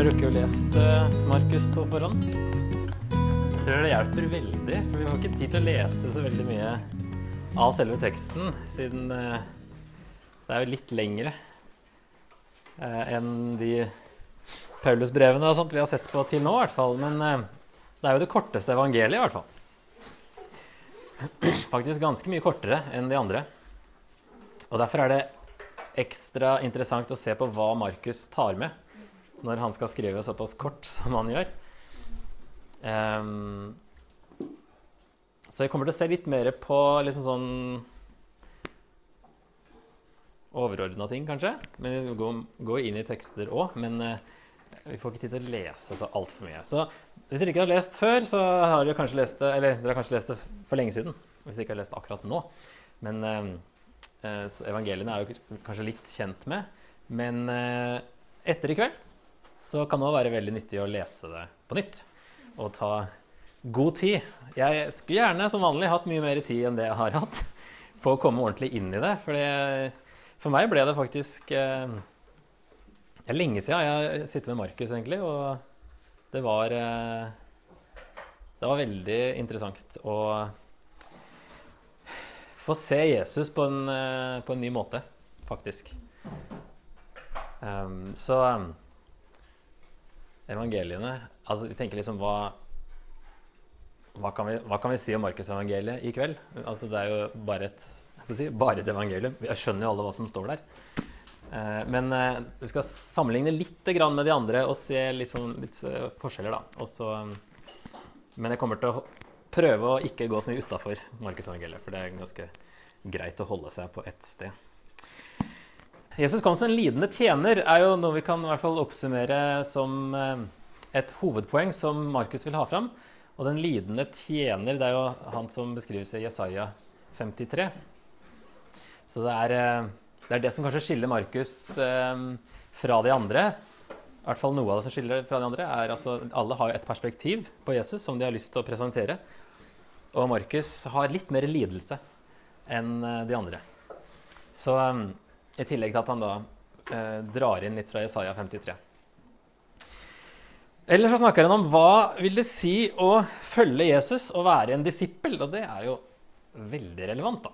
Har rukket å lest uh, Markus på forhånd? Jeg tror det hjelper veldig, for vi har ikke tid til å lese så veldig mye av selve teksten, siden uh, det er jo litt lengre uh, enn de Paulusbrevene og sånt vi har sett på til nå, i hvert fall. Men det er jo det korteste evangeliet, i hvert fall. Faktisk ganske mye kortere enn de andre. Og derfor er det ekstra interessant å se på hva Markus tar med når han skal skrive såpass kort som han gjør. Um, så jeg kommer til å se litt mer på liksom sånn overordna ting, kanskje. Men vi går, gå, inn i tekster òg. Men uh, vi får ikke tid til å lese så altfor mye. Så hvis dere ikke har lest før, så har dere kanskje lest det eller dere har kanskje lest det for lenge siden. Hvis dere ikke har lest det akkurat nå. Men uh, evangeliene er jo kanskje litt kjent med. Men uh, etter i kveld så kan det òg være veldig nyttig å lese det på nytt og ta god tid. Jeg skulle gjerne som vanlig hatt mye mer tid enn det jeg har hatt på å komme ordentlig inn i det. For, for meg ble det faktisk eh, Det er lenge siden jeg har sittet med Markus, egentlig. Og det var eh, Det var veldig interessant å få se Jesus på en, eh, på en ny måte, faktisk. Um, så evangeliene altså Vi tenker liksom hva hva kan, vi, hva kan vi si om Markusevangeliet i kveld? Altså Det er jo bare et, si, bare et evangelium. Vi skjønner jo alle hva som står der. Eh, men eh, vi skal sammenligne litt med de andre og se liksom, litt uh, forskjeller. da. Også, um, men jeg kommer til å prøve å ikke gå så mye utafor Markusevangeliet, for det er ganske greit å holde seg på ett sted. Jesus kom som en lidende tjener, er jo noe vi kan i hvert fall oppsummere som eh, et hovedpoeng som Markus vil ha fram. Og den lidende tjener, det er jo han som beskrives i Jesaja 53. Så det er, eh, det er det, som kanskje skiller Markus eh, fra de andre. I hvert fall noe av det som skiller fra de andre, er altså Alle har et perspektiv på Jesus som de har lyst til å presentere. Og Markus har litt mer lidelse enn de andre. Så i tillegg til at han da eh, drar inn litt fra Jesaja 53. Eller så snakker han om hva vil det si å følge Jesus og være en disippel. Og det er jo veldig relevant, da.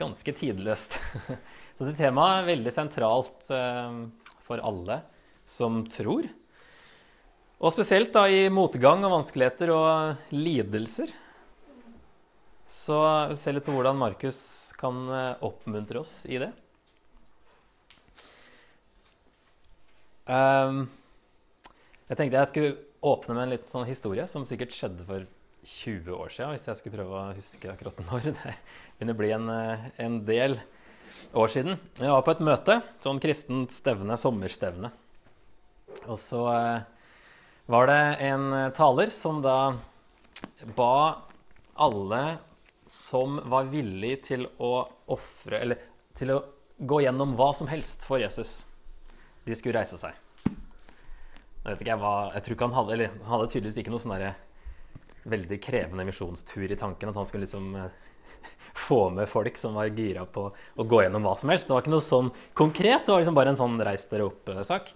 Ganske tidløst. Så det temaet er veldig sentralt eh, for alle som tror. Og spesielt da i motgang og vanskeligheter og lidelser. Så se litt på hvordan Markus kan eh, oppmuntre oss i det. Um, jeg tenkte jeg skulle åpne med en litt sånn historie som sikkert skjedde for 20 år siden, hvis jeg skulle prøve å huske akkurat når. Det begynner å bli en, eh, en, del år siden. Jeg var på et møte, sånn kristent stevne, sommerstevne. Og så eh, var det en taler som da ba alle som var villig til å ofre Eller til å gå gjennom hva som helst for Jesus de skulle reise seg. Jeg ikke, jeg, var, jeg tror ikke han hadde Eller han hadde tydeligvis ikke noe sånn veldig krevende misjonstur i tanken. At han skulle liksom eh, få med folk som var gira på å gå gjennom hva som helst. Det var ikke noe sånn konkret. Det var liksom bare en sånn reis dere opp-sak.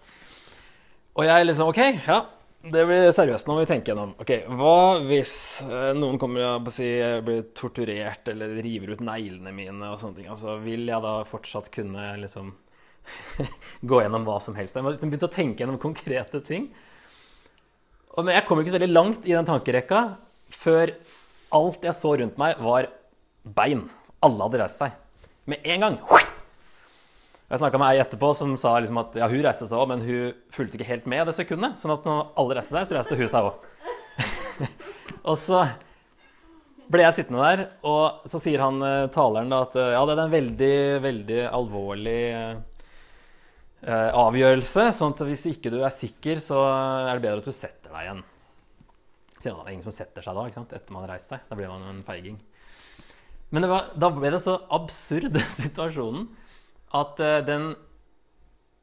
Og jeg liksom OK, ja. Det blir seriøst. Nå må vi tenke gjennom. Ok, Hva hvis eh, noen kommer og si, blir torturert eller river ut neglene mine og sånne ting? Altså, vil jeg da fortsatt kunne liksom gå gjennom hva som helst. Jeg må liksom begynne å tenke gjennom konkrete ting. Og, men jeg kom ikke så veldig langt i den tankerekka før alt jeg så rundt meg, var bein. Alle hadde reist seg. Med en gang. Jeg snakka med ei etterpå som sa liksom at ja, hun reiste seg òg, men hun fulgte ikke helt med det sekundet. sånn at når alle reiste seg, så reiste hun seg òg. og så ble jeg sittende der, og så sier han eh, taleren da at eh, ja, det er en veldig, veldig alvorlig eh, avgjørelse. sånn at hvis ikke du er sikker, så er det bedre at du setter deg igjen. Siden det er ingen som setter seg da, ikke sant? etter man har reist seg. Da blir man en feiging. Men var, da ble det så absurd, den situasjonen, at eh, den,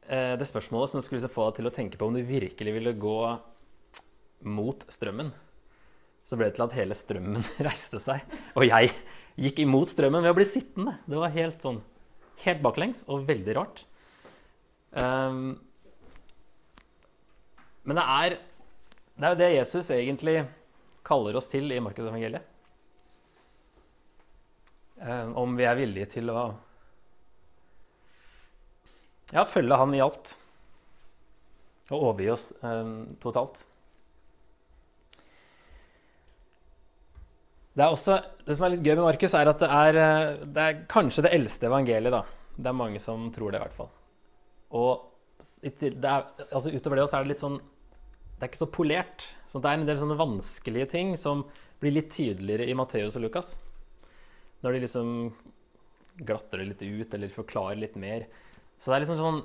eh, det spørsmålet som skulle få deg til å tenke på om du virkelig ville gå mot strømmen, så ble det til at hele strømmen reiste seg. Og jeg gikk imot strømmen ved å bli sittende. Det var helt sånn helt baklengs og veldig rart. Um, Men det er, det er jo det Jesus egentlig kaller oss til i Markusevangeliet. Um, om vi er villige til å ja, følge Han i alt. Og overgi oss um, totalt. Det, er også, det som er litt gøy med Markus, er at det er, eh, det er kanskje det eldste evangeliet. da. Det er mange som tror det, i hvert fall. Og det er, altså utover det så er det litt sånn Det er ikke så polert. Så det er en del sånne vanskelige ting som blir litt tydeligere i Matteus og Lukas. Når de liksom glatter det litt ut eller forklarer litt mer. Så det er liksom sånn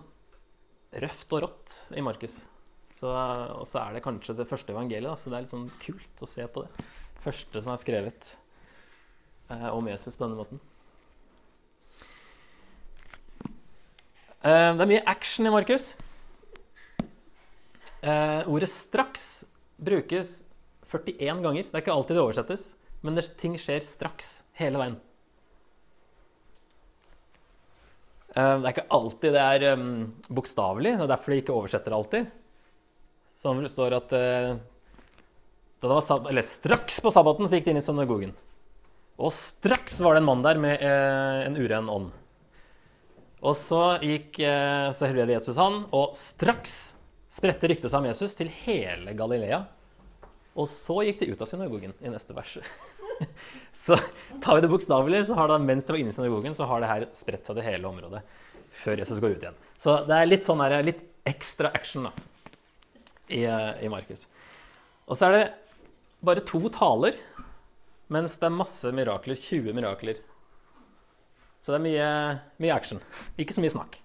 røft og rått i Markus. og så er det kanskje det første evangeliet, da, så det er litt sånn kult å se på det første som er skrevet eh, om Jesus på denne måten. Eh, det er mye action i Markus. Uh, ordet 'straks' brukes 41 ganger. Det er ikke alltid det oversettes, men det, ting skjer straks hele veien. Uh, det er ikke alltid det er um, bokstavelig. Det er derfor de ikke oversetter alltid. Som det står at uh, da det var, eller straks på sabbaten så gikk de inn i synagogen. Og straks var det en mann der med en uren ånd. Og så gikk eh, så helbreder Jesus han, og straks spredte ryktet seg om Jesus til hele Galilea. Og så gikk de ut av synagogen i neste vers. så tar vi det bokstavelig, så har det mens de var inne i synagogen, så har det her spredt seg til hele området før Jesus går ut igjen. Så det er litt sånn her, litt ekstra action da, i, eh, i Markus. Og så er det bare to taler, mens det er masse mirakler. 20 mirakler. Så det er mye, mye action. Ikke så mye snakk.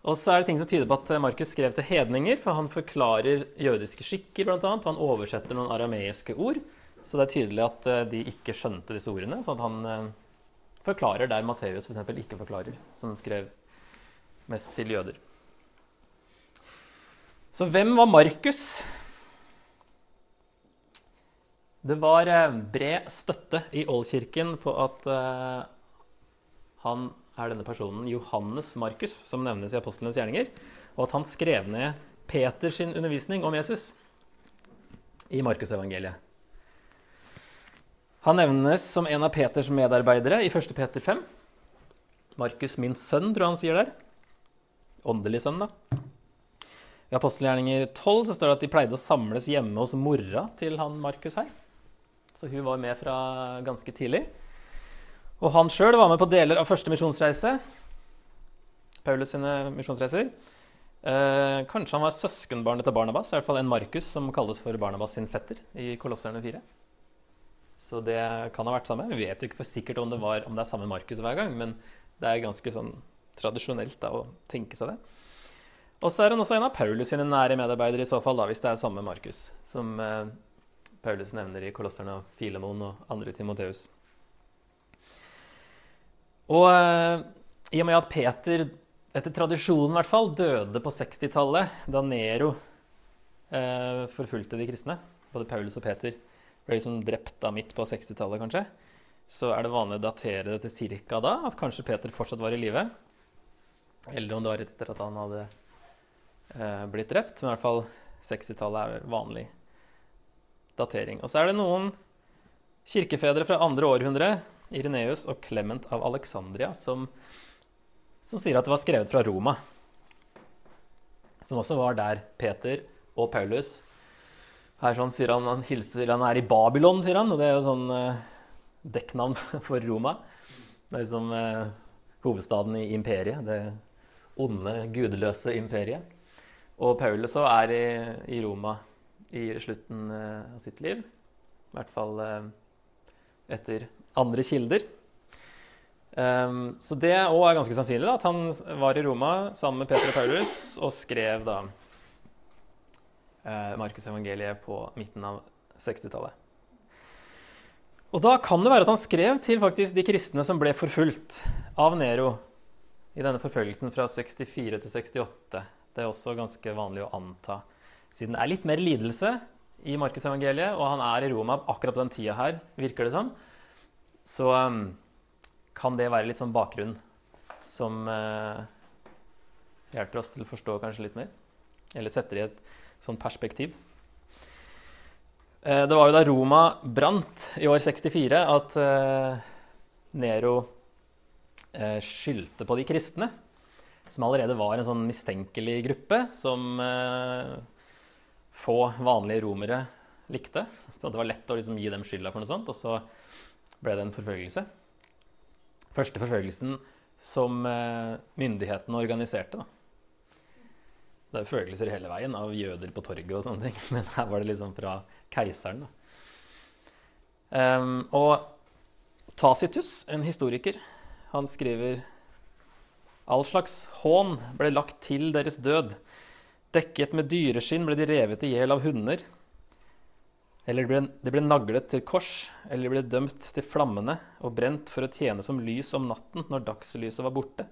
Og så er det ting som tyder på at Markus skrev til hedninger, for han forklarer jødiske skikker, bl.a. Og han oversetter noen arameiske ord. Så det er tydelig at eh, de ikke skjønte disse ordene, at han eh, forklarer der Matteus f.eks. ikke forklarer, som skrev mest til jøder. Så hvem var Markus? Det var eh, bred støtte i Ålkirken på at han er denne personen Johannes Markus, som nevnes i apostlenes gjerninger, og at han skrev ned Peters undervisning om Jesus i Markusevangeliet. Han nevnes som en av Peters medarbeidere i 1. Peter 5. Markus, min sønn, tror jeg han sier der. Åndelig sønn, da. I apostelgjerninger 12 så står det at de pleide å samles hjemme hos mora til han Markus her. Så hun var med fra ganske tidlig. Og han sjøl var med på deler av første misjonsreise. Paulus sine misjonsreiser. Eh, kanskje han var søskenbarnet til Barnabas, i hvert fall en Markus som kalles for Barnabas sin fetter i Kolosserne 4. Så det kan ha vært samme. Vi vet jo ikke for sikkert om det, var, om det er samme Markus hver gang, men det er ganske sånn tradisjonelt da, å tenke seg det. Og så er han også en av Paulus sine nære medarbeidere, i så fall, da, hvis det er samme Markus, som eh, Paulus nevner i Kolosserne og Filemon og andre Timoteus. Og eh, i og med at Peter, etter tradisjonen i hvert fall, døde på 60-tallet, da Nero eh, forfulgte de kristne, både Paulus og Peter ble liksom drept av midt på 60-tallet, kanskje, så er det vanlig å datere det til ca. da, at kanskje Peter fortsatt var i live. Eller om det var etter at han hadde eh, blitt drept. Men i hvert fall 60-tallet er vanlig datering. Og så er det noen kirkefedre fra andre århundre, Ireneus og Clement av Alexandria, som, som sier at det var skrevet fra Roma. Som også var der Peter og Paulus Her sånn sier han, han hilser Han er i Babylon, sier han. Og det er jo sånn eh, dekknavn for Roma. Det er liksom eh, hovedstaden i imperiet. Det onde, gudeløse imperiet. Og Paulus òg er i, i Roma i slutten eh, av sitt liv. I hvert fall eh, etter andre kilder. Um, så det òg er ganske sannsynlig, da, at han var i Roma sammen med Peter og Paulus og skrev da uh, Markusevangeliet på midten av 60-tallet. Og da kan det være at han skrev til faktisk de kristne som ble forfulgt av Nero i denne forfølgelsen fra 64 til 68. Det er også ganske vanlig å anta siden det er litt mer lidelse i Markusevangeliet, og han er i Roma akkurat på den tida her, virker det som, så um, kan det være litt sånn bakgrunn som uh, hjelper oss til å forstå kanskje litt mer. Eller setter i et sånn perspektiv. Uh, det var jo da Roma brant i år 64 at uh, Nero skyldte på de kristne, som allerede var en sånn mistenkelig gruppe som få vanlige romere likte. Så det var lett å liksom gi dem skylda for noe sånt, og så ble det en forfølgelse. Første forfølgelsen som myndighetene organiserte. da. Det er følelser hele veien av jøder på torget og sånne ting. Men her var det liksom fra keiseren. Um, og Tacitus, en historiker, han skriver All slags hån ble lagt til deres død. Dekket med dyreskinn ble de revet i hjel av hunder. Eller de ble, de ble naglet til kors, eller de ble dømt til flammene og brent for å tjene som lys om natten når dagslyset var borte.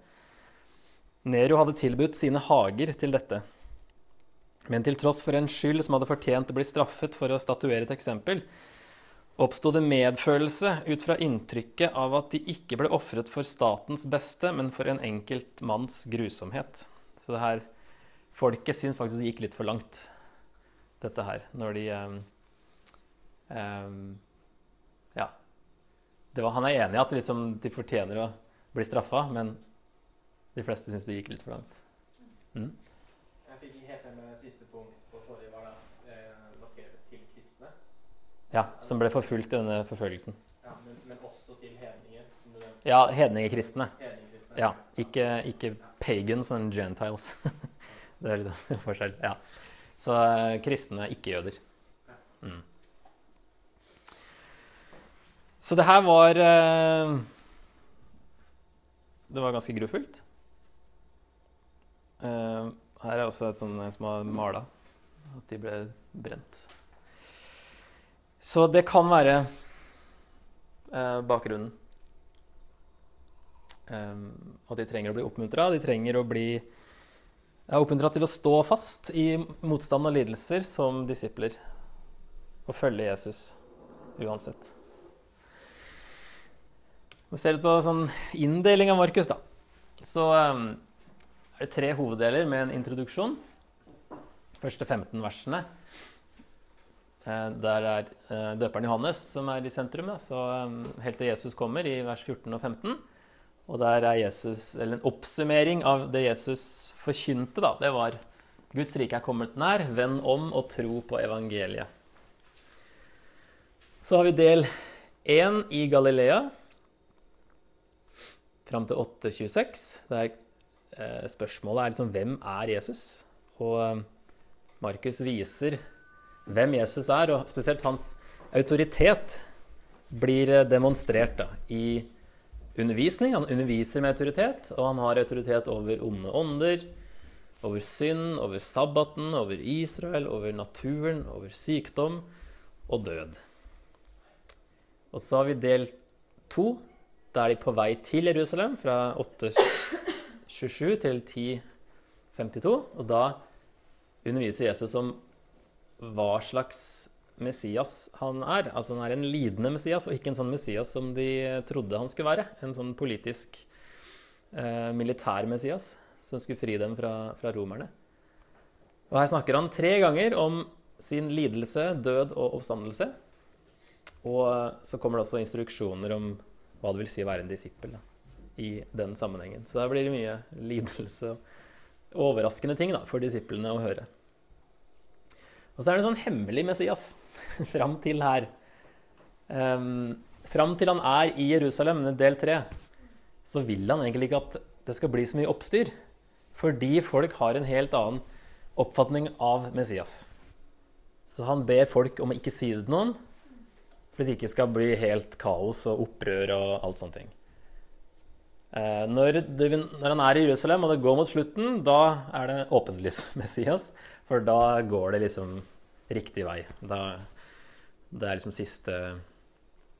Nero hadde tilbudt sine hager til dette. Men til tross for en skyld som hadde fortjent å bli straffet for å statuere et eksempel, oppsto det medfølelse ut fra inntrykket av at de ikke ble ofret for statens beste, men for en enkelt manns grusomhet. Så det her Folket syns faktisk det gikk litt for langt, dette her, når de um, Ja. Var, han er enig i at liksom, de fortjener å bli straffa, men de fleste syns det gikk litt for langt. Mm. Jeg fikk ikke helt med siste punkt på forrige var, da, eh, var skrevet til kristne. Ja, som ble forfulgt i denne forfølgelsen. Ja, men, men også til hedninger? Ja, hedningekristne. Hedningekristne. Ja, ikke, ikke pagans, men gentiles. det er liksom forskjell. Ja. Så uh, kristne er ikke-jøder. Mm. Så det her var uh, Det var ganske grufullt. Uh, her er også et sånt en som har mala. At de ble brent. Så det kan være uh, bakgrunnen. Og de trenger å bli oppmuntra. De trenger å bli ja, oppmuntra til å stå fast i motstand og lidelser som disipler. Og følge Jesus uansett. Vi ser litt på sånn inndeling av Markus, da. Så um, er det tre hoveddeler med en introduksjon. Første 15 versene. Eh, der er eh, døperen Johannes som er i sentrum. Så eh, helt til Jesus kommer, i vers 14 og 15. Og der er Jesus, eller en oppsummering av det Jesus forkynte. da, Det var Guds rike er kommet nær. Vend om og tro på evangeliet. Så har vi del 1 i Galilea fram til 8.26. Der Eh, spørsmålet er liksom hvem er Jesus? Og eh, Markus viser hvem Jesus er, og spesielt hans autoritet blir eh, demonstrert da, i undervisning. Han underviser med autoritet, og han har autoritet over onde ånder, over synd, over sabbaten, over Israel, over naturen, over sykdom og død. Og så har vi del to. Da er de på vei til Jerusalem fra 8.27 til 10.52. Og da underviser Jesus om hva slags Messias han er. Altså han er en lidende Messias, og ikke en sånn Messias som de trodde han skulle være. En sånn politisk, eh, militær Messias som skulle fri dem fra, fra romerne. Og her snakker han tre ganger om sin lidelse, død og oppstandelse. Og så kommer det også instruksjoner om hva det vil si å være en disippel. I den sammenhengen. Så der blir det mye lidelse og overraskende ting da, for disiplene å høre. Og så er det en sånn hemmelig Messias fram til her. Um, fram til han er i Jerusalem, del tre, så vil han egentlig ikke at det skal bli så mye oppstyr. Fordi folk har en helt annen oppfatning av Messias. Så han ber folk om å ikke si det til noen, fordi det ikke skal bli helt kaos og opprør og alt sånne ting. Eh, når, det, når, han er i Jerusalem og det går mot slutten, da er det åpenlys Messias. For da går det liksom riktig vei. Da, det er liksom siste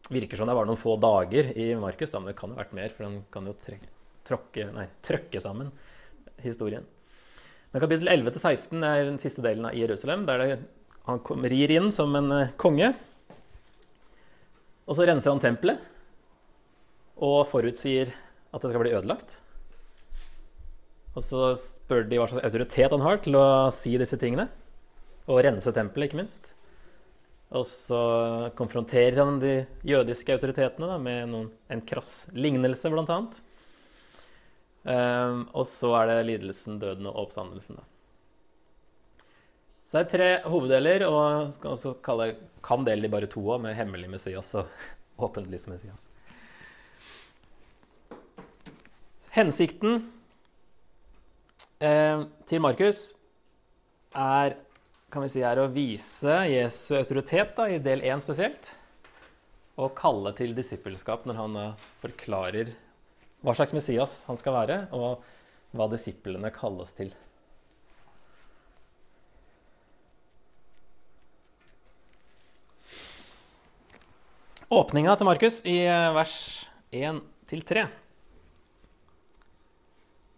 Virker som det var noen få dager i Markus, men det kan jo vært mer, for han kan jo trøkke sammen historien. Men kapittel 11-16 er den siste delen av Jerusalem, der det, han rir inn som en eh, konge. Og så renser han tempelet og forutsier at det skal bli ødelagt. Og så spør de hva slags autoritet han har til å si disse tingene. Og rense tempelet, ikke minst. Og så konfronterer han de jødiske autoritetene da, med noen, en krass lignelse, blant annet. Um, og så er det lidelsen, døden og oppstandelsen. Da. Så det er tre hoveddeler, og skal også kalle, kan dele de bare to òg, med hemmelig Messias og åpenlys Messias. Hensikten eh, til Markus er, si, er å vise Jesu autoritet da, i del 1 spesielt. Og kalle til disippelskap når han forklarer hva slags Messias han skal være, og hva disiplene kalles til. Åpninga til Markus i eh, vers 1-3.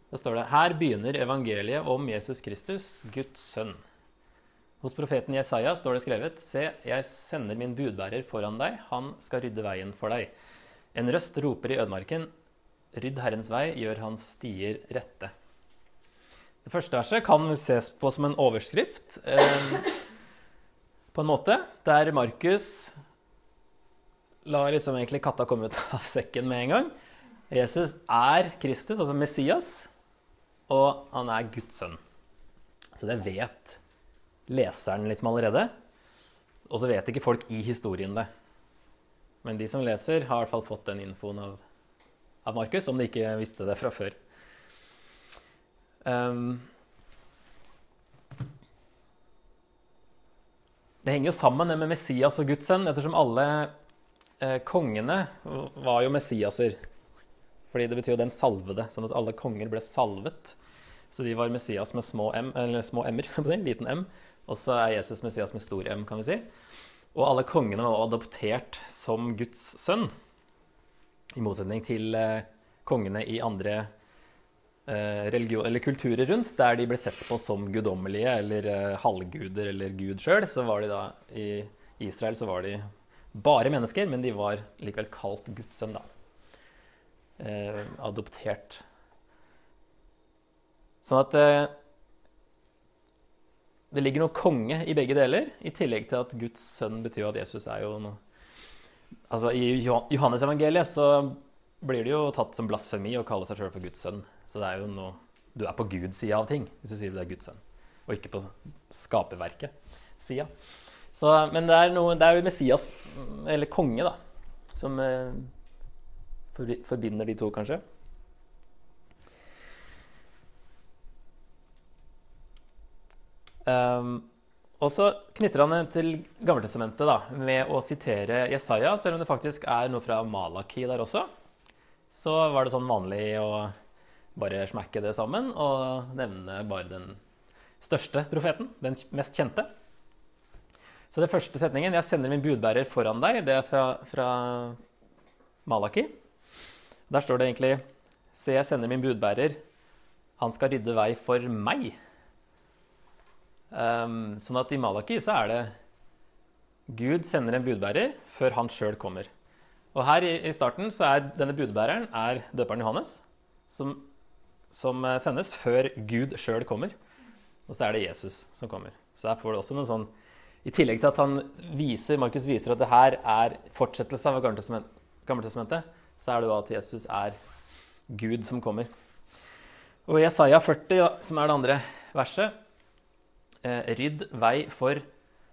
Da står det Her begynner evangeliet om Jesus Kristus, Guds sønn. Hos profeten Jesaja står det skrevet Se, jeg sender min budbærer foran deg, han skal rydde veien for deg. En røst roper i ødemarken, rydd Herrens vei, gjør hans stier rette. Det første verset kan ses på som en overskrift, eh, på en måte, der Markus lar liksom egentlig katta komme ut av sekken med en gang. Jesus er Kristus, altså Messias, og han er Guds sønn. Så det vet leseren liksom allerede. Og så vet ikke folk i historien det. Men de som leser, har i hvert fall fått den infoen av, av Markus, om de ikke visste det fra før. Um, det henger jo sammen med Messias og Guds sønn, ettersom alle kongene var jo Messiaser. Fordi det betyr jo den salvede, sånn at alle konger ble salvet. Så de var Messias med små m, eller små m-er, liten m. Og så er Jesus Messias med stor m, kan vi si. Og alle kongene var adoptert som Guds sønn. I motsetning til eh, kongene i andre eh, religion, eller kulturer rundt, der de ble sett på som guddommelige eller eh, halvguder eller Gud sjøl. Så var de da i Israel så var de bare mennesker, men de var likevel kalt Guds sønn, da eh, adoptert. Sånn at eh, det ligger noe konge i begge deler, i tillegg til at Guds sønn betyr at Jesus er jo noe Altså, I Johannes-evangeliet så blir det jo tatt som blasfemi å kalle seg sjøl for Guds sønn. Så det er jo noe Du er på Guds side av ting hvis du sier du er Guds sønn, og ikke på skaperverket-sida. Men det er, noe, det er jo Messias, eller konge, da, som eh, forbinder de to, kanskje. Um, og så knytter han det til Gammeltestamentet da, med å sitere Jesaja, selv om det faktisk er noe fra Malaki der også. Så var det sånn vanlig å bare smekke det sammen og nevne bare den største profeten, den mest kjente. Så det første setningen 'Jeg sender min budbærer foran deg', det er fra, fra Malaki. Der står det egentlig Se, jeg sender min budbærer. Han skal rydde vei for meg. Um, sånn at i Malaki så er det Gud sender en budbærer før han sjøl kommer. Og her i, starten så er denne budbæreren er døperen Johannes, som, som eh, sendes før Gud sjøl kommer. Og så er det Jesus som kommer. Så der får du også noen sånn I tillegg til at han viser, Markus viser at det her er fortsettelse av Gammeltestamentet, så er det jo at Jesus er Gud som kommer. Og i Jesaja 40, som er det andre verset, eh, rydd vei for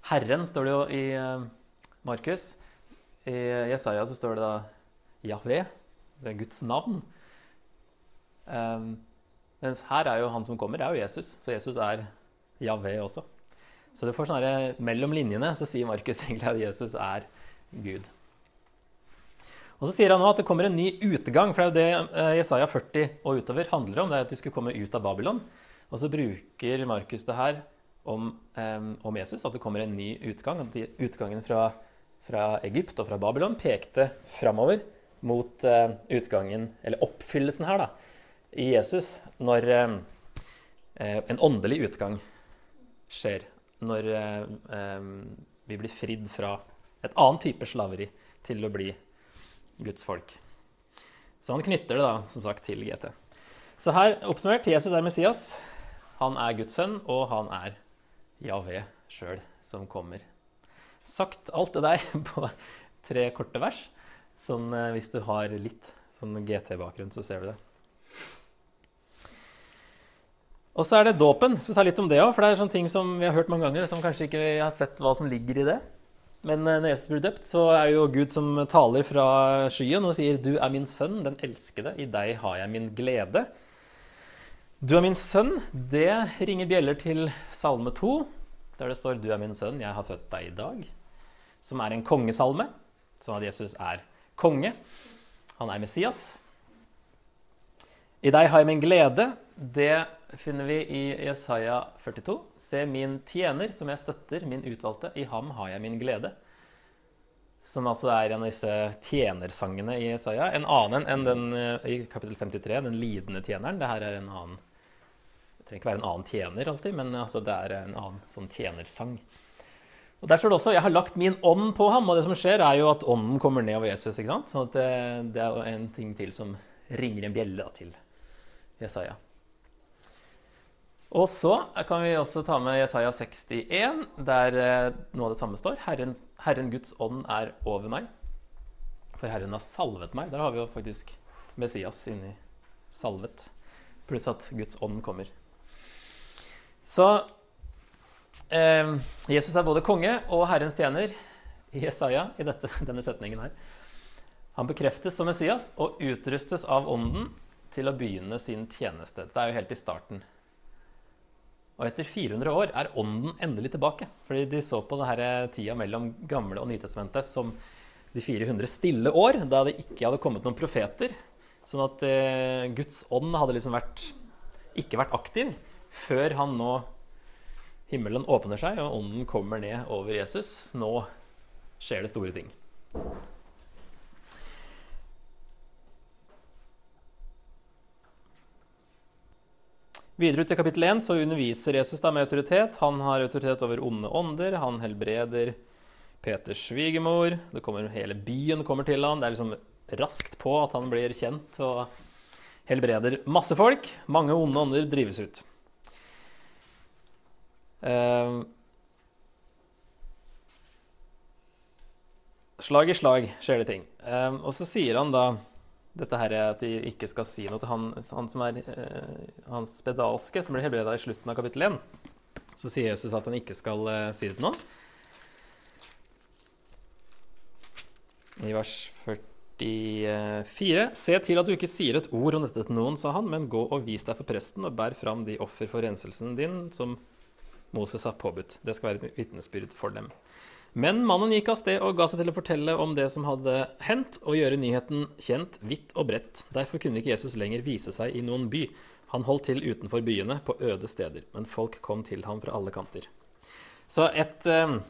Herren, står det jo i eh, Markus. I Jesaja så står det da Jahve, det er Guds navn. Um, mens her er jo han som kommer, det er jo Jesus. Så Jesus er Jahve også. Så du får sånn mellom linjene så sier Markus egentlig at Jesus er Gud. Og så sier han nå at det kommer en ny utgang, for det er jo det eh, Jesaja 40 og utover handler om. det er at de skulle komme ut av Babylon. Og så bruker Markus det her om, um, om, Jesus, at det kommer en ny utgang. At utgangen fra, fra Egypt og fra Babylon pekte framover mot uh, utgangen, eller oppfyllelsen her, da, i Jesus, når en åndelig utgang skjer. Når eh, vi blir fridd fra et annet type slaveri til å bli Guds folk. Så han knytter det da, som sagt, til GT. Så her oppsummert Jesus er Messias. Han er Guds sønn, og han er Javé sjøl som kommer. Sagt alt det der på tre korte vers. Sånn, eh, hvis du har litt sånn GT-bakgrunn, så ser du det. Og så er det dåpen. Skal vi ta litt om det òg? For det er sånne ting som vi har hørt mange ganger, som kanskje ikke har sett hva som ligger i det. Men eh, når Jesus blir døpt, så er det jo Gud som taler fra skyen og sier 'Du er min sønn, den elskede. I deg har jeg min glede'. Du er min sønn. Det ringer bjeller til Salme 2, der det står 'Du er min sønn, jeg har født deg i dag', som er en kongesalme, sånn at Jesus er konge. Han er Messias. I deg har jeg min glede. Det finner vi i Jesaja 42. Se min tjener, som jeg støtter, min utvalgte. I ham har jeg min glede. Som altså er en av disse tjenersangene i Jesaja. En annen enn den eh, i kapittel 53, den lidende tjeneren. Det her er en annen Det trenger ikke være en annen tjener alltid, men altså det er en annen sånn tjenersang. Og Der står det også 'Jeg har lagt min ånd på ham'. Og det som skjer, er jo at ånden kommer ned over Jesus. ikke sant? Så det, det er en ting til som ringer en bjelle da, til Jesaja. Og så kan vi også ta med Jesaja 61, der eh, noe av det samme står. Herren, Herren Guds ånd er over meg, for Herren har salvet meg. Der har vi jo faktisk Messias inni salvet, pluss at Guds ånd kommer. Så eh, Jesus er både konge og Herrens tjener i Jesaja i dette, denne setningen her. Han bekreftes som Messias og utrustes av ånden til å begynne sin tjeneste. Det er jo helt i starten. Og etter 400 år er ånden endelig tilbake. Fordi de så på denne tida mellom Gamle og Nytestamentet som de 400 stille år, da det ikke hadde kommet noen profeter. Sånn at eh, Guds ånd hadde liksom vært, ikke vært aktiv før han nå Himmelen åpner seg, og ånden kommer ned over Jesus. Nå skjer det store ting. Videre ut i kapittel 1 så underviser Jesus da med autoritet. Han har autoritet over onde ånder. Han helbreder Peters svigermor. Hele byen kommer til han. Det er liksom raskt på at han blir kjent og helbreder masse folk. Mange onde ånder drives ut. Uh, slag i slag skjer det ting. Uh, og så sier han da dette her er at de ikke skal si noe til han, han som er uh, hans spedalske, som blir helbreda i slutten av kapittel 1. Så sier Jesus at han ikke skal uh, si det til noen. I vers 44.: Se til at du ikke sier et ord om dette til noen, sa han, men gå og vis deg for presten og bær fram de offer for renselsen din som Moses har påbudt. Det skal være et vitnesbyrd for dem. Men mannen gikk av sted og ga seg til å fortelle om det som hadde hendt, og gjøre nyheten kjent vidt og bredt. Derfor kunne ikke Jesus lenger vise seg i noen by. Han holdt til utenfor byene, på øde steder. Men folk kom til ham fra alle kanter. Så et um,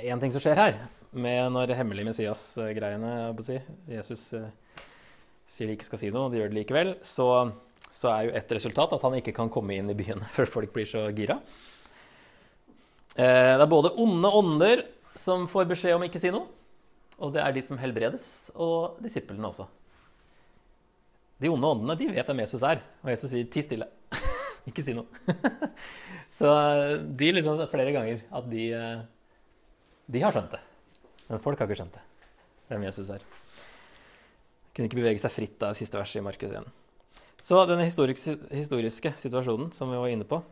En ting som skjer her, med når hemmelig Messias-greiene si, Jesus uh, sier de ikke skal si noe, og de gjør det likevel, så, så er jo et resultat at han ikke kan komme inn i byene før folk blir så gira. Eh, det er både onde ånder som får beskjed om ikke si noe, og det er de som helbredes, og disiplene også. De onde åndene de vet hvem Jesus er, og Jesus sier 'ti stille'. ikke si noe. Så eh, de liksom flere ganger at de, eh, de har skjønt det. Men folk har ikke skjønt det, hvem Jesus er. Kunne ikke bevege seg fritt av siste verset i Markus 1. Så denne historiske, historiske situasjonen som vi var inne på,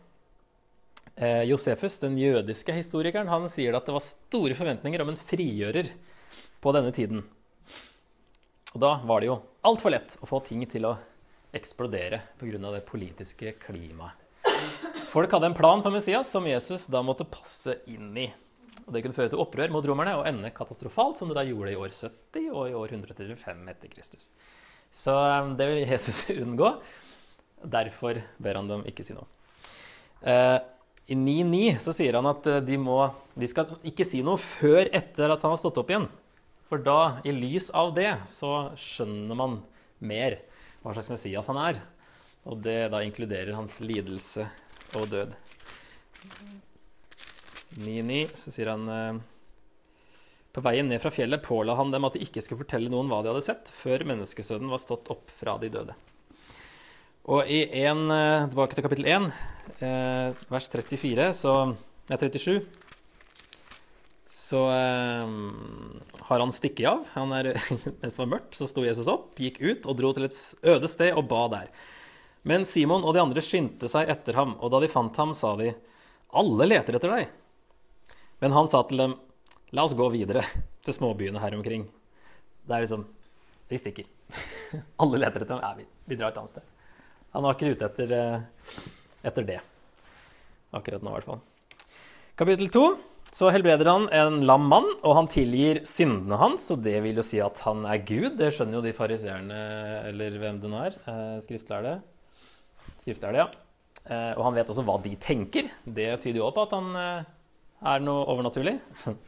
Eh, Josefus, den jødiske historikeren, han sier at det var store forventninger om en frigjører på denne tiden. Og da var det jo altfor lett å få ting til å eksplodere pga. det politiske klimaet. Folk hadde en plan for Messias som Jesus da måtte passe inn i. Og Det kunne føre til opprør mot romerne og ende katastrofalt, som det da gjorde i år 70 og i år 135 etter Kristus. Så eh, det vil Jesus unngå. Derfor ber han dem ikke si noe. Eh, i 9.9 så sier han at eh, de, må, de skal ikke si noe før etter at han har stått opp igjen. For da, i lys av det, så skjønner man mer hva slags Messias han er. Og det da inkluderer hans lidelse og død. 9.9 så sier han eh, På veien ned fra fjellet påla han dem at de ikke skulle fortelle noen hva de hadde sett, før menneskesønnen var stått opp fra de døde. Og i en, eh, tilbake til kapittel 1, eh, vers 34, så, nei, 37, så eh, har han stikket av. Han er, mens det var mørkt, så sto Jesus opp, gikk ut og dro til et øde sted og ba der. Men Simon og de andre skyndte seg etter ham, og da de fant ham, sa de, 'Alle leter etter deg.' Men han sa til dem, 'La oss gå videre til småbyene her omkring.' Det er liksom Vi stikker. Alle leter etter ham. Ja, vi, vi drar et annet sted. Han var ikke ute etter, eh, etter det. Akkurat nå, i hvert fall. Kapittel to. Så helbreder han en lam mann, og han tilgir syndene hans. Og det vil jo si at han er Gud. Det skjønner jo de fariseerne, eller hvem det nå er. Eh, skriftlærde. Skriftlærde, ja. Eh, og han vet også hva de tenker. Det tyder jo også på at han eh, er noe overnaturlig.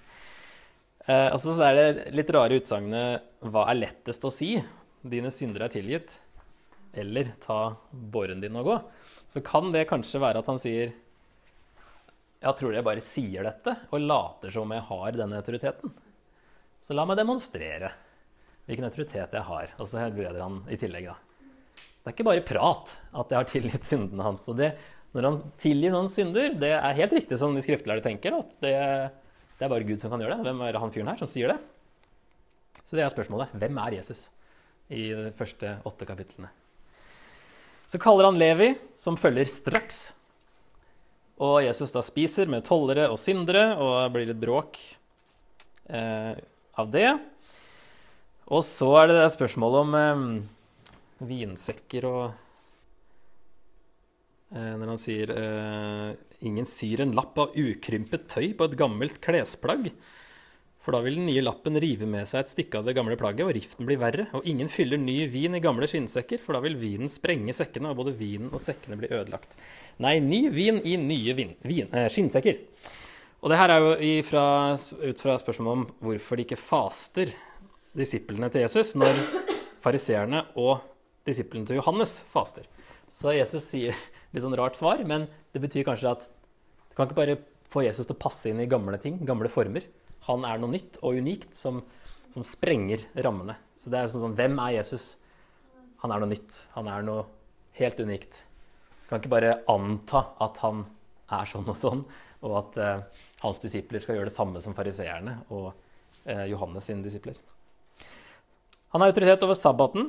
altså, så er det litt rare utsagnet 'Hva er lettest å si?' 'Dine synder er tilgitt', eller 'Ta båren din og gå'. Så kan det kanskje være at han sier jeg tror jeg bare sier dette og later som jeg har denne autoriteten. Så la meg demonstrere hvilken autoritet jeg har. Og så helbreder han i tillegg, da. Det er ikke bare prat at jeg har tilgitt syndene hans. Og det, når han tilgir noen synder, det er helt riktig som de skriftlærde tenker, at det, det, er bare Gud som kan gjøre det. Hvem er han fyren her som sier det? Så det er spørsmålet. Hvem er Jesus? I de første åtte kapitlene. Så kaller han Levi, som følger straks. Og Jesus da spiser med tollere og syndere, og det blir litt bråk eh, av det. Og så er det det spørsmålet om eh, vinsekker og eh, Når han sier eh, 'ingen syr en lapp av ukrympet tøy på et gammelt klesplagg', for da vil den nye lappen rive med seg et stykke av det gamle plagget, og riften blir verre. Og ingen fyller ny vin i gamle skinnsekker, for da vil vinen sprenge sekkene, og både vinen og sekkene blir ødelagt. Nei, ny vin i nye vin, vin, eh, skinnsekker. Og det her er jo ifra, ut fra spørsmålet om hvorfor de ikke faster, disiplene til Jesus, når fariseerne og disiplene til Johannes faster. Så Jesus sier litt sånn rart svar, men det betyr kanskje at du kan ikke bare få Jesus til å passe inn i gamle ting, gamle former. Han er noe nytt og unikt som, som sprenger rammene. Så det er jo sånn, Hvem er Jesus? Han er noe nytt. Han er noe helt unikt. Du kan ikke bare anta at han er sånn og sånn, og at eh, hans disipler skal gjøre det samme som fariseerne og eh, Johannes sine disipler. Han har autoritet over sabbaten.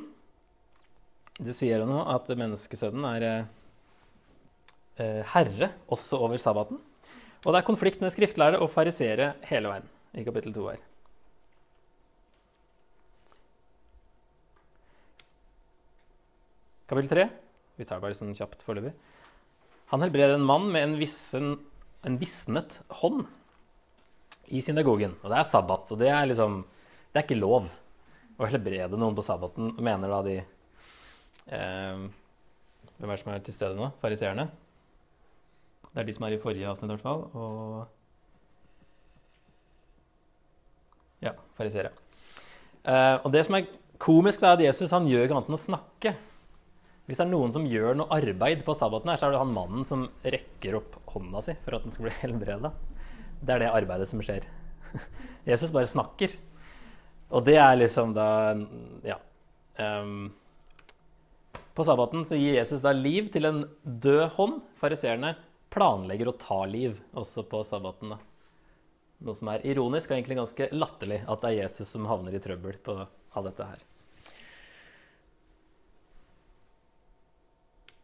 Det sier han nå, at menneskesønnen er eh, herre også over sabbaten. Og det er konflikt med skriftlærde og farisere hele veien i kapittel 2 her. Kapittel 3. Vi tar det bare sånn kjapt foreløpig. Han helbreder en mann med en, vissen, en visnet hånd i synagogen. Og det er sabbat, og det er liksom Det er ikke lov å helbrede noen på sabbaten, mener da de eh, Hvem er det som er til stede nå? Fariseerne? Det er de som er i forrige avsnitt, i hvert fall. Og Ja, fariseere. Eh, og det som er komisk, er at Jesus han gjør ikke annet enn å snakke. Hvis det er noen som gjør noe arbeid på sabbaten, her, så er det han mannen som rekker opp hånda si for at den skal bli helbreda. Det er det arbeidet som skjer. Jesus bare snakker. Og det er liksom da Ja. Um, på sabbaten så gir Jesus da liv til en død hånd. Fariseerne planlegger å ta liv også på sabbaten. da. Noe som er ironisk og egentlig ganske latterlig at det er Jesus som havner i trøbbel på alt dette her.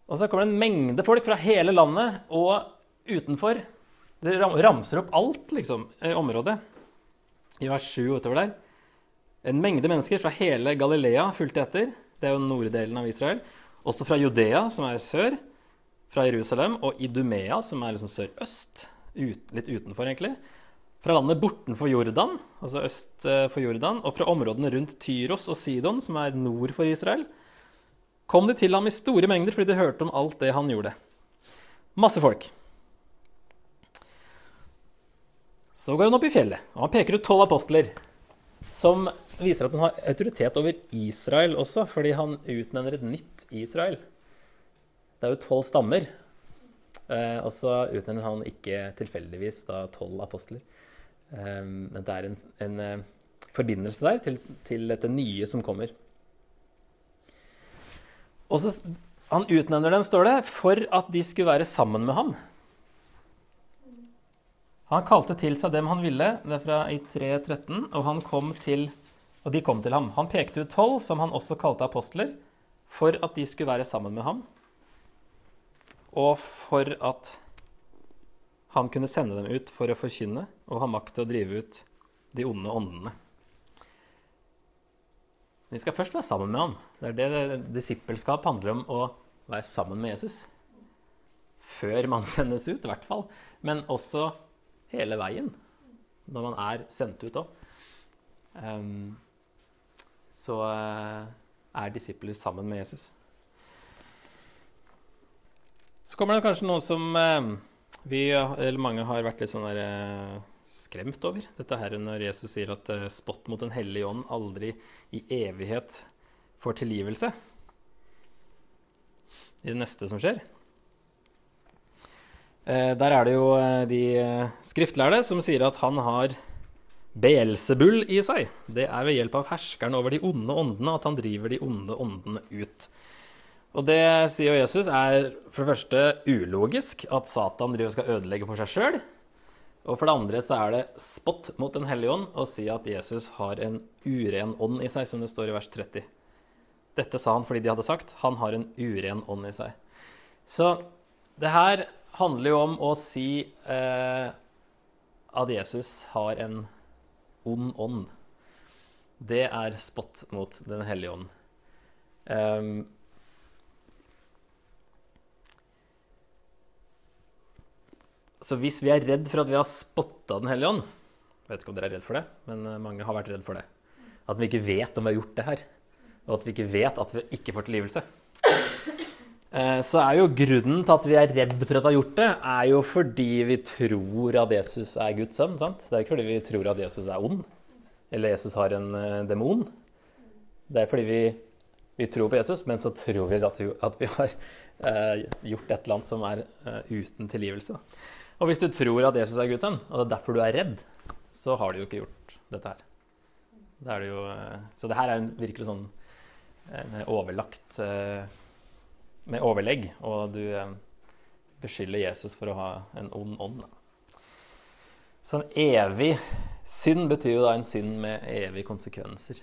Og så kommer det en mengde folk fra hele landet og utenfor. Det ramser opp alt, liksom, i området. I vers 7 utover der. En mengde mennesker fra hele Galilea fulgte etter. Det er jo norddelen av Israel. Også fra Judea, som er sør. Fra Jerusalem og Idumea, som er liksom sørøst. Ut, litt utenfor, egentlig fra landet bortenfor Jordan, altså øst eh, for Jordan, og fra områdene rundt Tyros og Sidon, som er nord for Israel, kom de til ham i store mengder fordi de hørte om alt det han gjorde. Masse folk. Så går han opp i fjellet, og han peker ut tolv apostler, som viser at han har autoritet over Israel også, fordi han utnevner et nytt Israel. Det er jo tolv stammer, eh, og så utnevner han ikke tilfeldigvis tolv apostler. Um, men det er en, en uh, forbindelse der til, til, dette nye som kommer. Og så Han utnevner dem, står det, for at de skulle være sammen med ham. Han kalte til seg dem han ville, det er fra i 3.13, og, kom til, og de kom til ham. Han pekte ut tolv, som han også kalte apostler, for at de skulle være sammen med ham, og for at han kunne sende dem ut for å forkynne og ha makt til å drive ut de onde åndene. Vi skal først være sammen med ham. Det er det disippelskap handler om, å være sammen med Jesus. Før man sendes ut, i hvert fall. Men også hele veien, når man er sendt ut òg. Um, så uh, er disipler sammen med Jesus. Så kommer det kanskje noe som uh, vi, eller mange har vært litt sånn der, uh, skremt over. Dette her når Jesus sier at spott mot Den hellige ånd aldri i evighet får tilgivelse. I det neste som skjer. Eh, der er det jo eh, de eh, skriftlærde som sier at han har Beelsebull i seg. Det er ved hjelp av herskeren over de onde åndene at han driver de onde åndene ut. Og det sier Jesus er for det første ulogisk at Satan driver og skal ødelegge for seg sjøl. Og for det andre så er det spott mot Den hellige ånd å si at Jesus har en uren ånd i seg, som det står i vers 30. Dette sa han fordi de hadde sagt han har en uren ånd i seg. Så det her handler jo om å si eh, at Jesus har en ond ånd. Det er spott mot Den hellige ånd. Um, så hvis vi er redd for at vi har spotta Den hellige ånd Jeg vet ikke om dere er redd for det, men eh, mange har vært redd for det. At vi ikke vet om vi har gjort det her. Og at vi ikke vet at vi ikke får tilgivelse. Eh, så er jo grunnen til at vi er redd for at vi har gjort det, er jo fordi vi tror at Jesus er Guds sønn. sant? Det er ikke fordi vi tror at Jesus er ond, eller Jesus har en uh, demon. Det er fordi vi, vi, tror på Jesus, men så tror vi at vi, at vi har uh, gjort et eller annet som er uh, uten tilgivelse. Og hvis du tror at Jesus er Guds sønn, og det er derfor du er redd, så har du jo ikke gjort dette her. Det det jo, så det her er en virkelig sånn overlagt med overlegg, og du eh, beskylder Jesus for å ha en ond ånd. Så en evig synd betyr jo da en synd med evige konsekvenser.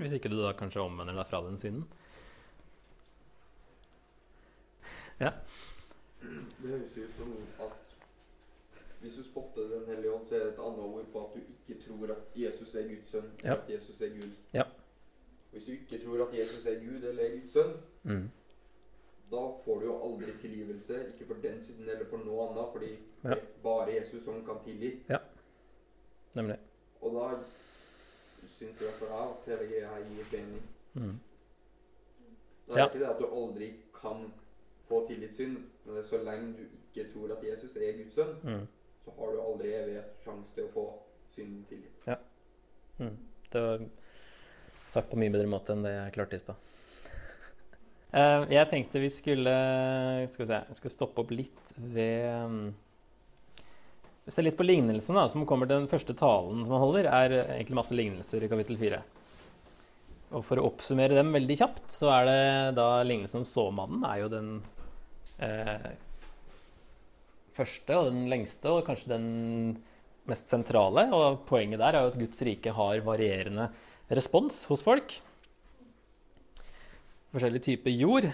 Hvis ikke du da kanskje omvender deg fra den synden. Ja. Det høres ut som at hvis du spotter Den hellige ånd, så er det et annet ord på at du ikke tror at Jesus er Guds sønn. Ja. At Jesus er Gud. Ja. Hvis du ikke tror at Jesus er Gud eller er Guds sønn, mm. da får du jo aldri tilgivelse. Ikke for den synden eller for noe annet, fordi ja. det er bare Jesus som kan tilgi. Ja, nemlig. Og da syns jeg fall jeg at hele greia her gir mening. Mm. Det er ja. ikke det at du aldri kan få tilgitt synd, men så lenge du ikke tror at Jesus er Guds sønn, mm. så har du aldri evig sjanse til å få synden tilgitt. Ja. Mm. Det var sagt på mye bedre måte enn det jeg klarte i stad. Eh, jeg tenkte vi skulle skal vi se, skal stoppe opp litt ved mm, Se litt på lignelsen da, som kommer til den første talen som han holder. er egentlig masse lignelser i kapittel 4. Og For å oppsummere dem veldig kjapt, så er det da lignelsen om såmannen er jo den eh, første og den lengste, og kanskje den mest sentrale. Og poenget der er jo at Guds rike har varierende respons hos folk. Forskjellig type jord.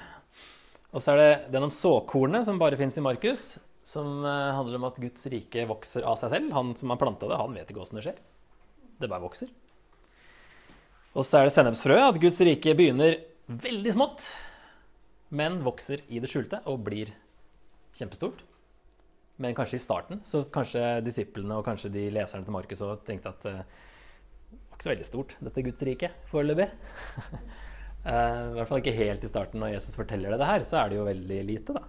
Og så er det den om såkornet, som bare fins i Markus, som eh, handler om at Guds rike vokser av seg selv. Han som har planta det, han vet ikke åssen det skjer. Det bare vokser. Og så er det sennepsfrøet, at Guds rike begynner veldig smått, men vokser i det skjulte og blir kjempestort. Men kanskje i starten så kanskje disiplene og kanskje de leserne til Markus tenkte at det var ikke så veldig stort, dette Guds rike, foreløpig. uh, I hvert fall ikke helt i starten. Når Jesus forteller det, her, så er det jo veldig lite, da.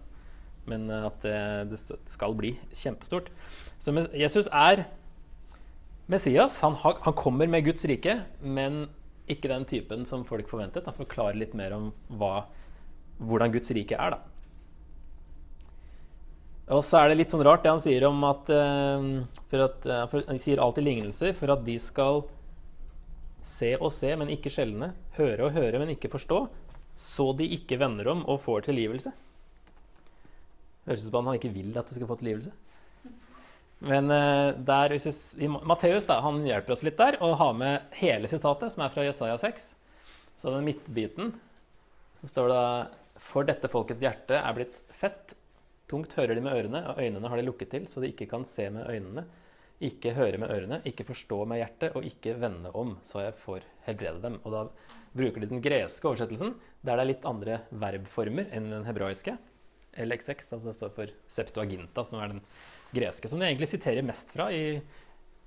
Men uh, at det, det, skal bli kjempestort. Så Jesus er Messias. Han, han, kommer med Guds rike, men ikke den typen som folk forventet. Han forklarer litt mer om hva, hvordan Guds rike er, da. Og så er det litt sånn rart det han sier om at, for at for Han sier alltid lignelser for at de skal Se og se, men ikke skjelne. Høre og høre, men ikke forstå. så de ikke vender om og får tilgivelse. Høres ut som han ikke vil at du skal få tilgivelse. Men eh, der, hvis jeg, Matteus da, han hjelper oss litt der og har med hele sitatet, som er fra Jesaja 6. Så den midtbiten så står det da For dette folkets hjerte er blitt fett. Tungt hører de med ørene, og øynene har de lukket til, så de ikke kan se med øynene, ikke høre med ørene, ikke forstå med hjertet, og ikke vende om, så jeg får helbrede dem. Og da bruker de den greske oversettelsen, der det er litt andre verbformer enn den hebraiske. LX6, altså det står for Septuaginta, som er den greske, som de egentlig siterer mest fra i,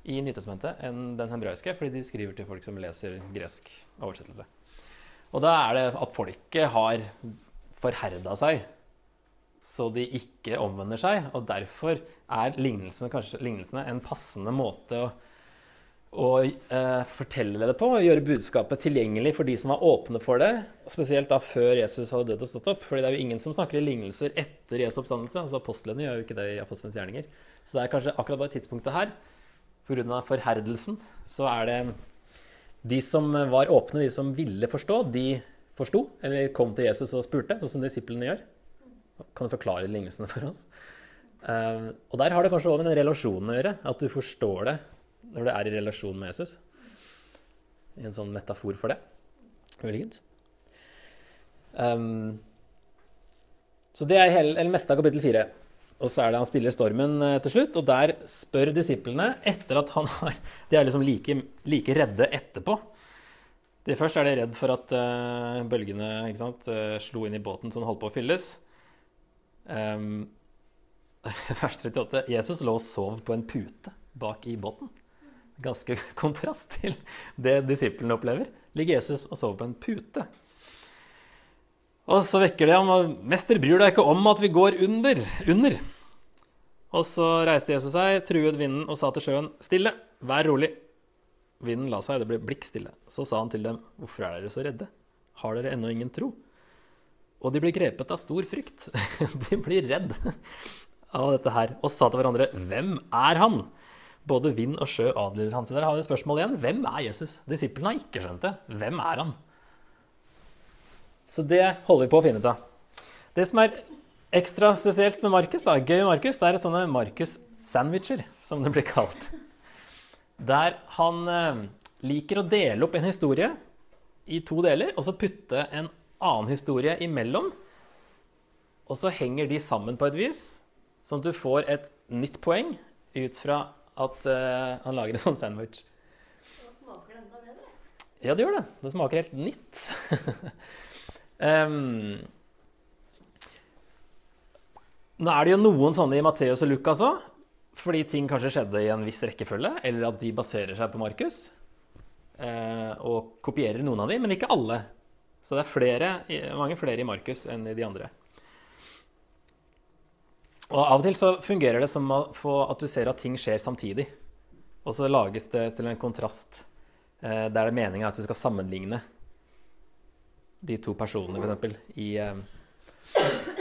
i Nytestamentet enn den hebraiske, fordi de skriver til folk som leser gresk oversettelse. Og da er det at folket har forherda seg så de ikke omvender seg. Og derfor er lignelsene, kanskje, lignelsene en passende måte å, å eh, fortelle det på. og Gjøre budskapet tilgjengelig for de som var åpne for det. Spesielt da før Jesus hadde dødd og stått opp. fordi det er jo ingen som snakker i lignelser etter Jesu oppstandelse. altså Apostlene gjør jo ikke det i apostlenes gjerninger. Så det er kanskje akkurat bare tidspunktet her, pga. forherdelsen, så er det de som var åpne, de som ville forstå, de forsto, eller kom til Jesus og spurte, sånn som disiplene gjør. Kan du forklare lignelsene for oss? Uh, og der har det kanskje òg med den relasjonen å gjøre. At du forstår det når du er i relasjon med Jesus. En sånn metafor for det. Muligens. Um, så det er hele, eller meste av kapittel fire. Og så er det han stiller stormen uh, til slutt, og der spør disiplene etter at han har De er liksom like, like redde etterpå. De først er de redd for at uh, bølgene sant, uh, slo inn i båten så den holdt på å fylles. Um, vers 38. Jesus lå og sov på en pute bak i båten. Ganske kontrast til det disiplene opplever. Ligger Jesus og sover på en pute. Og så vekker det ham 'Mester, bryr deg ikke om at vi går under?' under. Og så reiste Jesus seg, truet vinden og sa til sjøen, 'Stille, vær rolig.' Vinden la seg, det ble blikkstille. Så sa han til dem, 'Hvorfor er dere så redde? Har dere ennå ingen tro?' Og de blir grepet av stor frykt. de blir redd av dette her og sa til hverandre Hvem er han? Både vind og sjø adlyder han. Så der har vi et spørsmål igjen. Hvem er Jesus? Disiplene har ikke skjønt det. Hvem er han? Så det holder vi på å finne ut av. Det som er ekstra spesielt med Markus, da, gøy med Markus, er sånne Markus-sandwicher, som det blir kalt. Der han eh, liker å dele opp en historie i to deler, og så putte en annen historie imellom. Og så henger de sammen på et vis, sånn at du får et nytt poeng ut fra at uh, han lager en sånn sandwich. Da smaker det enda bedre. Ja, det gjør det. Det smaker helt nytt. um, nå er det jo noen sånne i Matteus og Lukas òg, fordi ting kanskje skjedde i en viss rekkefølge, eller at de baserer seg på Markus. eh, og kopierer noen av dem, men ikke alle. Så det er flere, mange flere i Markus enn i de andre. Og Av og til så fungerer det som at du ser at ting skjer samtidig. Og så lages det til en kontrast eh, der det er meninga at du skal sammenligne de to personene, f.eks., i, eh,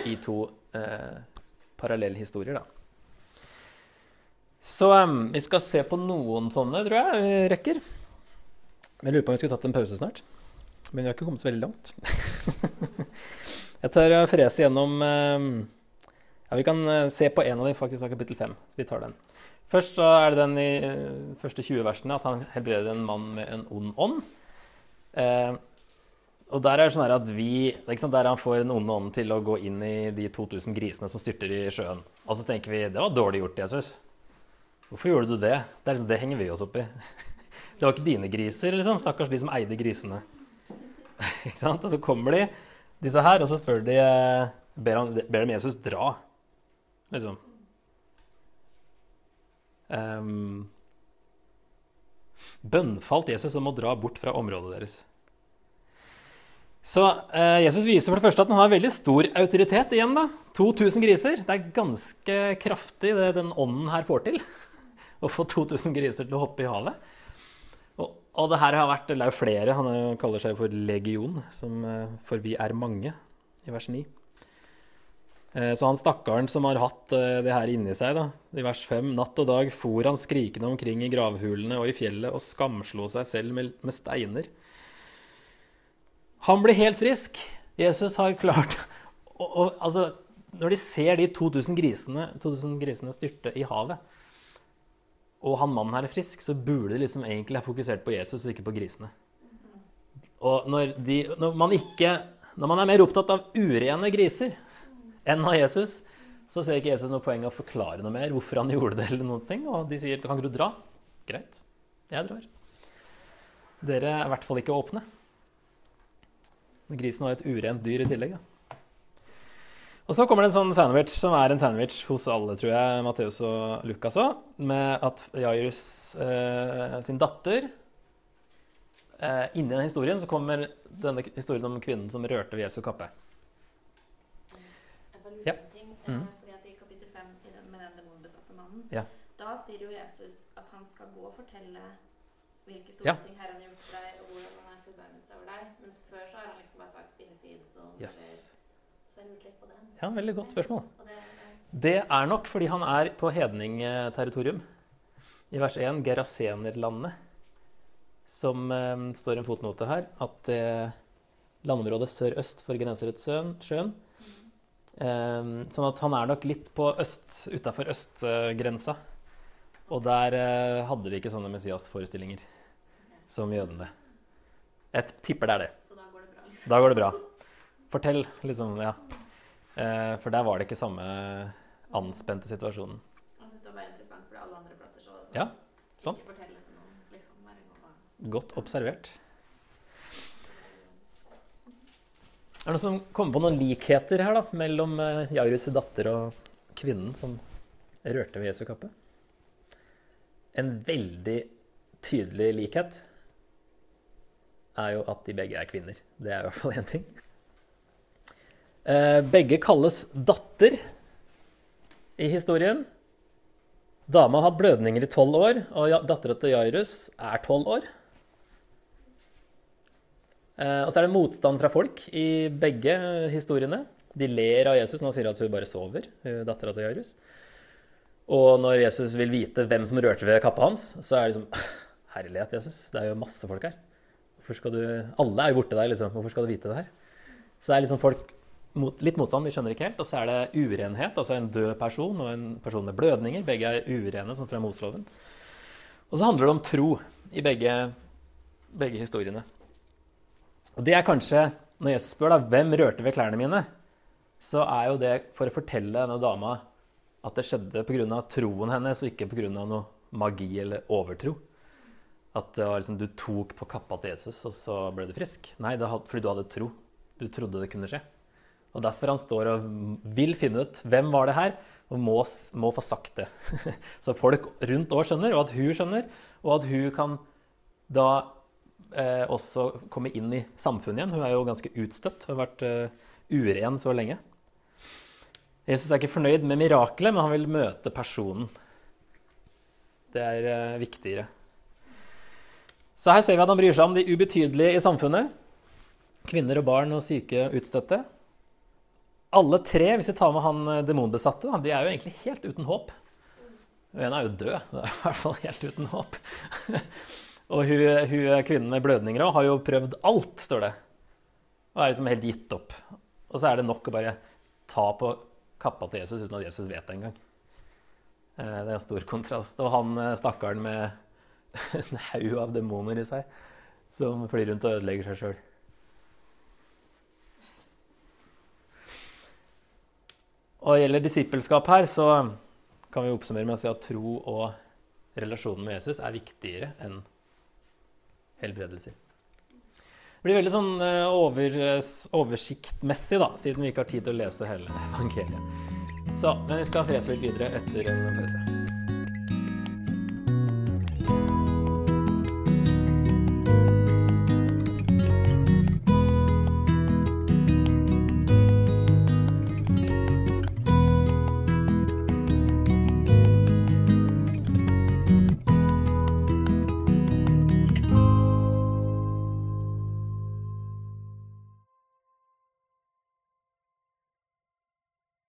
i to eh, parallelle historier. Da. Så um, vi skal se på noen sånne, tror jeg vi rekker. Jeg lurer på om vi skulle tatt en pause snart. Men vi har ikke kommet så veldig langt. jeg tar og freser gjennom eh, ja, Vi kan eh, se på en av dem faktisk av kapittel 5. Så vi tar den. Først så er det den i eh, første 20 versene at han helbreder en mann med en ond ånd. Uh, og der er det sånn at vi, sant, der han får en ond ånd til å gå inn i de 2000 grisene som styrter i sjøen. Og så tenker vi det var dårlig gjort, Jesus. Hvorfor gjorde du det? Det, liksom, det henger vi oss opp i. Det var ikke dine griser, liksom. Stakkars de som eide grisene. Ikke sant? Og så kommer de, disse her, og så spør de eh, Ber, han, ber de Jesus dra, liksom. Um, bønnfalt Jesus om å dra bort fra området deres. Så eh, Jesus viser for det første at han har veldig stor autoritet igjen. da. 2000 griser. Det er ganske kraftig det den ånden her får til. Å få 2000 griser til å hoppe i havet. Og det her har vært Det er jo flere. Han kaller seg for legion, som, eh, for vi er mange, i vers 9. Eh, så han stakkaren som har hatt eh, det her inni seg, da, i vers 5 Natt og dag for han skrikende omkring i gravhulene og i fjellet og skamslo seg selv med, med steiner. Han blir helt frisk, Jesus har klart og, og, altså, Når de ser de 2000 grisene, 2000 grisene styrte i havet, og han mannen her er frisk, så burde de liksom egentlig ha fokusert på Jesus og ikke på grisene. Og når, de, når, man ikke, når man er mer opptatt av urene griser enn av Jesus, så ser ikke Jesus noe poeng i å forklare noe mer hvorfor han gjorde det. eller noen ting, Og de sier kan ikke du dra? Greit, jeg drar. Dere er i hvert fall ikke åpne. Grisen var et urent dyr i tillegg. Da. Og så kommer det en sånn sandwich som er en sandwich hos alle, tror jeg, Matteus og Lukas òg, med at Jairus eh, sin datter eh, Inni den historien så kommer denne historien om kvinnen som rørte ved Jesu kappe. Ja. Mm. eh, Fordi at I kapittel 5 med den demonbesatte mannen, Ja. da sier jo Jesus at han skal gå og fortelle hvilke store Ja. ting Herren har gjort for deg, og hvordan han er forbarmet seg over deg. Mens før så har han liksom bare sagt 'ikke si noen'. Yes. eller- Så jeg lurte litt på den. Ja, veldig godt spørsmål. Det, er nok fordi han er på hedningterritorium. I vers 1, Gerasenerlandet, som eh, står en fotnote her, at eh, landområdet sørøst for Genesaretsjøen eh, Sånn at han er nok litt på øst, utafor østgrensa. Og der eh, hadde de ikke sånne Messias-forestillinger som jødene. Jeg tipper det er det. så da går det bra, liksom. Da går det bra. Fortell, liksom. Ja. Eh, for der var det ikke samme anspente situasjonen. Jeg synes det var bare interessant, for alle andre plasser så det. Ja, sant. Ikke fortelle til noen, liksom. Gang Godt observert. Er det noen som kommer på noen likheter her da, mellom eh, Jairus' datter og kvinnen som rørte ved Jesu kappe? En veldig tydelig likhet er jo at de begge er kvinner. Det er i hvert fall én ting. Eh, Begge kalles datter i historien. Dama har hatt blødninger i tolv år, og dattera til Jairus er tolv år. Eh, og så er det motstand fra folk i begge historiene. De ler av Jesus når han sier at hun bare sover, dattera til Jairus. Og når Jesus vil vite hvem som rørte ved kappa hans, så er det liksom Herlighet, Jesus, det er jo masse folk her. Hvorfor skal du Alle er jo borte der, liksom. Hvorfor skal du vite det her? Så det er liksom folk mot, litt motstand, de skjønner ikke helt. Og så er det urenhet, altså en død person og en person med blødninger. Begge er urene, som fra Mosloven. Og så handler det om tro i begge, begge historiene. Og det er kanskje, når Jesus spør da, hvem rørte ved klærne mine, så er jo det for å fortelle denne dama at det skjedde pga. troen hennes, og ikke pga. noe magi eller overtro. At det var liksom, du tok på kappa til Jesus, og så ble du frisk. Nei, det hadde, fordi du hadde tro. Du trodde det kunne skje. Og derfor han står og vil finne ut hvem var det her, og må, må få sagt det. Så folk rundt òg skjønner, og at hun skjønner, og at hun kan da eh, også komme inn i samfunnet igjen. Hun er jo ganske utstøtt, Hun har vært eh, uren så lenge. Jesus er ikke fornøyd med mirakelet, men han vil møte personen. Det er eh, viktigere. Så her ser vi at han bryr seg om de ubetydelige i samfunnet. Kvinner og barn og syke utstøtte. Alle tre, hvis vi tar med han eh, demonbesatte, de er jo egentlig helt uten håp. Og en er jo død. Det er i hvert fall helt uten håp. og hun, hun kvinnen med blødninger òg har jo prøvd alt, står det. Og er liksom helt gitt opp. Og så er det nok å bare ta på kappa til Jesus uten at Jesus vet det engang. Eh, Det er en stor kontrast. Og han eh, stakkaren med en haug av demoner i seg, som flyr rundt og ødelegger seg sjøl. Og gjelder disippelskap her, så kan vi oppsummere med å si at tro og relasjonen med Jesus er viktigere enn helbredelser. Det blir veldig sånn eh, over, oversiktmessig, da, siden vi ikke har tid til å lese hele evangeliet. Så, men vi skal frese litt videre etter en pause.